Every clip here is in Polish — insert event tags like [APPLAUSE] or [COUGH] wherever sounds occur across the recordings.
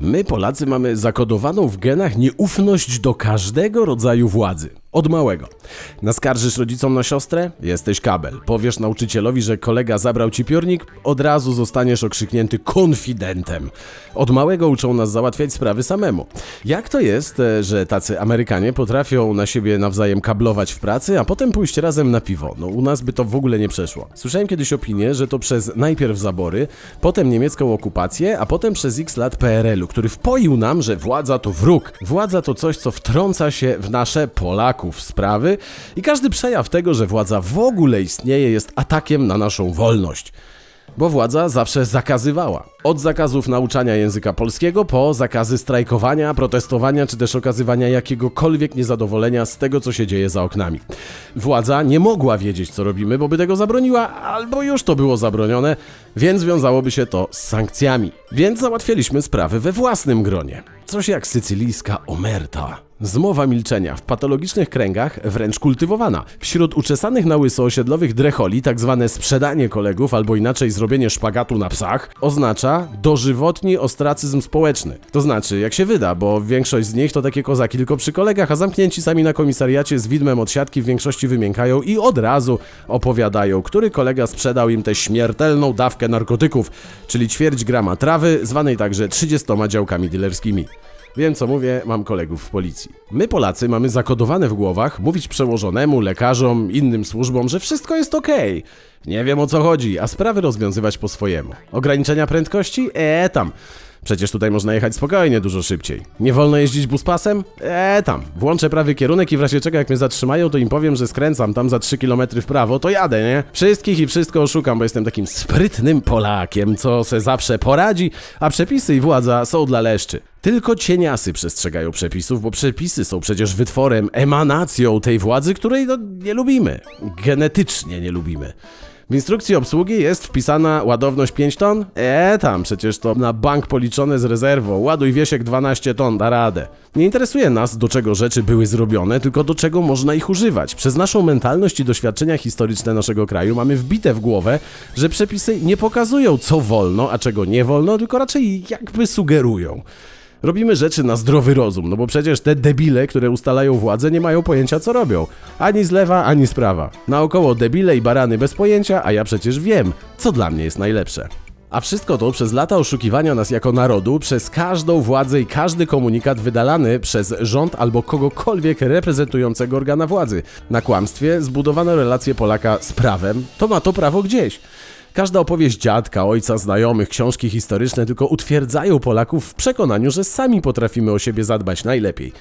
My, Polacy, mamy zakodowaną w genach nieufność do każdego rodzaju władzy. Od małego. Naskarżysz rodzicom na siostrę? Jesteś kabel. Powiesz nauczycielowi, że kolega zabrał ci piornik? Od razu zostaniesz okrzyknięty konfidentem. Od małego uczą nas załatwiać sprawy samemu. Jak to jest, e, że tacy Amerykanie potrafią na siebie nawzajem kablować w pracy, a potem pójść razem na piwo? No u nas by to w ogóle nie przeszło. Słyszałem kiedyś opinię, że to przez najpierw zabory, potem niemiecką okupację, a potem przez x lat PRL-u, który wpoił nam, że władza to wróg. Władza to coś, co wtrąca się w nasze Polaków sprawy i każdy przejaw tego, że władza w ogóle istnieje, jest atakiem na naszą wolność. Bo władza zawsze zakazywała. Od zakazów nauczania języka polskiego po zakazy strajkowania, protestowania czy też okazywania jakiegokolwiek niezadowolenia z tego, co się dzieje za oknami. Władza nie mogła wiedzieć, co robimy, bo by tego zabroniła, albo już to było zabronione, więc wiązałoby się to z sankcjami. Więc załatwialiśmy sprawy we własnym gronie. Coś jak sycylijska omerta. Zmowa milczenia w patologicznych kręgach wręcz kultywowana. Wśród uczesanych na łyso osiedlowych drecholi tak zwane sprzedanie kolegów albo inaczej zrobienie szpagatu na psach oznacza dożywotni ostracyzm społeczny. To znaczy, jak się wyda, bo większość z nich to takie kozaki tylko przy kolegach, a zamknięci sami na komisariacie z widmem od siatki w większości wymiękają i od razu opowiadają, który kolega sprzedał im tę śmiertelną dawkę narkotyków, czyli ćwierć grama trawy, zwanej także 30 działkami dealerskimi. Wiem co mówię, mam kolegów w policji. My Polacy mamy zakodowane w głowach mówić przełożonemu, lekarzom, innym służbom, że wszystko jest okej. Nie wiem o co chodzi, a sprawy rozwiązywać po swojemu. Ograniczenia prędkości? Eee tam. Przecież tutaj można jechać spokojnie, dużo szybciej. Nie wolno jeździć buspasem? Eee tam. Włączę prawy kierunek i w razie czego jak mnie zatrzymają, to im powiem, że skręcam tam za 3 km w prawo, to jadę, nie? Wszystkich i wszystko oszukam, bo jestem takim sprytnym Polakiem, co se zawsze poradzi, a przepisy i władza są dla leszczy. Tylko cieniasy przestrzegają przepisów, bo przepisy są przecież wytworem, emanacją tej władzy, której no, nie lubimy. Genetycznie nie lubimy. W instrukcji obsługi jest wpisana ładowność 5 ton? Eee, tam przecież to na bank policzone z rezerwą. Ładuj wiesiek 12 ton, da radę. Nie interesuje nas, do czego rzeczy były zrobione, tylko do czego można ich używać. Przez naszą mentalność i doświadczenia historyczne naszego kraju mamy wbite w głowę, że przepisy nie pokazują, co wolno, a czego nie wolno, tylko raczej jakby sugerują. Robimy rzeczy na zdrowy rozum, no bo przecież te debile, które ustalają władzę, nie mają pojęcia co robią. Ani z lewa, ani z prawa. Naokoło debile i barany bez pojęcia, a ja przecież wiem, co dla mnie jest najlepsze. A wszystko to przez lata oszukiwania nas jako narodu, przez każdą władzę i każdy komunikat wydalany przez rząd albo kogokolwiek reprezentującego organa władzy. Na kłamstwie zbudowano relacje Polaka z prawem, to ma to prawo gdzieś. Każda opowieść dziadka, ojca, znajomych, książki historyczne tylko utwierdzają Polaków w przekonaniu, że sami potrafimy o siebie zadbać najlepiej.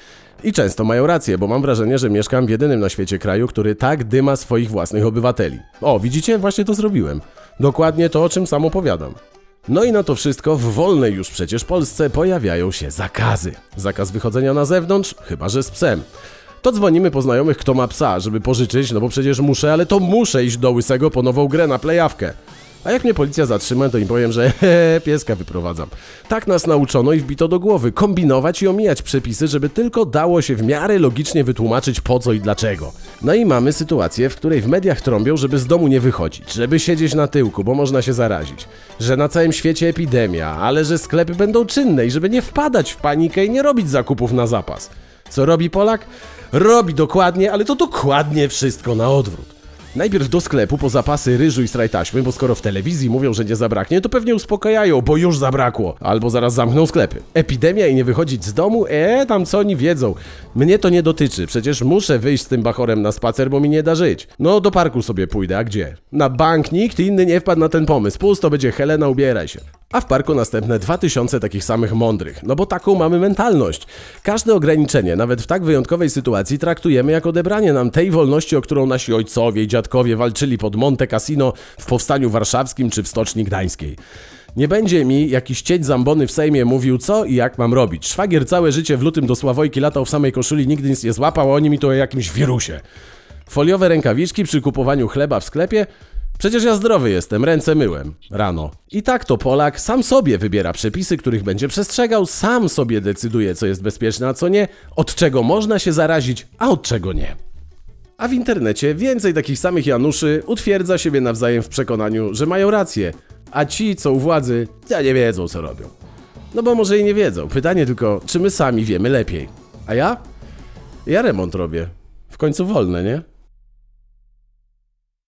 I często mają rację, bo mam wrażenie, że mieszkam w jedynym na świecie kraju, który tak dyma swoich własnych obywateli. O, widzicie? Właśnie to zrobiłem. Dokładnie to, o czym sam opowiadam. No i na to wszystko w wolnej już przecież Polsce pojawiają się zakazy. Zakaz wychodzenia na zewnątrz, chyba że z psem. To dzwonimy po znajomych, kto ma psa, żeby pożyczyć, no bo przecież muszę, ale to muszę iść do Łysego po nową grę na plejawkę. A jak mnie policja zatrzyma, to im powiem, że [LAUGHS] pieska wyprowadzam. Tak nas nauczono i wbito do głowy kombinować i omijać przepisy, żeby tylko dało się w miarę logicznie wytłumaczyć po co i dlaczego. No i mamy sytuację, w której w mediach trąbią, żeby z domu nie wychodzić, żeby siedzieć na tyłku, bo można się zarazić. Że na całym świecie epidemia, ale że sklepy będą czynne i żeby nie wpadać w panikę i nie robić zakupów na zapas. Co robi Polak? Robi dokładnie, ale to dokładnie wszystko na odwrót. Najpierw do sklepu po zapasy ryżu i strajtaśmy, bo skoro w telewizji mówią, że nie zabraknie, to pewnie uspokajają, bo już zabrakło. Albo zaraz zamkną sklepy. Epidemia i nie wychodzić z domu? Eee, tam co oni wiedzą. Mnie to nie dotyczy, przecież muszę wyjść z tym bachorem na spacer, bo mi nie da żyć. No do parku sobie pójdę, a gdzie? Na bank nikt inny nie wpadł na ten pomysł. Pusto będzie Helena, ubieraj się a w parku następne 2000 takich samych mądrych, no bo taką mamy mentalność. Każde ograniczenie, nawet w tak wyjątkowej sytuacji, traktujemy jako odebranie nam tej wolności, o którą nasi ojcowie i dziadkowie walczyli pod Monte Cassino w Powstaniu Warszawskim czy w Stoczni Gdańskiej. Nie będzie mi jakiś cieć zambony w Sejmie mówił co i jak mam robić. Szwagier całe życie w lutym do Sławojki latał w samej koszuli, nigdy nic nie złapał, a oni mi to o jakimś wirusie. Foliowe rękawiczki przy kupowaniu chleba w sklepie Przecież ja zdrowy jestem, ręce myłem rano. I tak to Polak sam sobie wybiera przepisy, których będzie przestrzegał, sam sobie decyduje, co jest bezpieczne, a co nie, od czego można się zarazić, a od czego nie. A w internecie więcej takich samych Januszy utwierdza siebie nawzajem w przekonaniu, że mają rację, a ci, co u władzy, ja nie wiedzą, co robią. No bo może i nie wiedzą. Pytanie tylko, czy my sami wiemy lepiej. A ja? Ja remont robię. W końcu wolne, nie?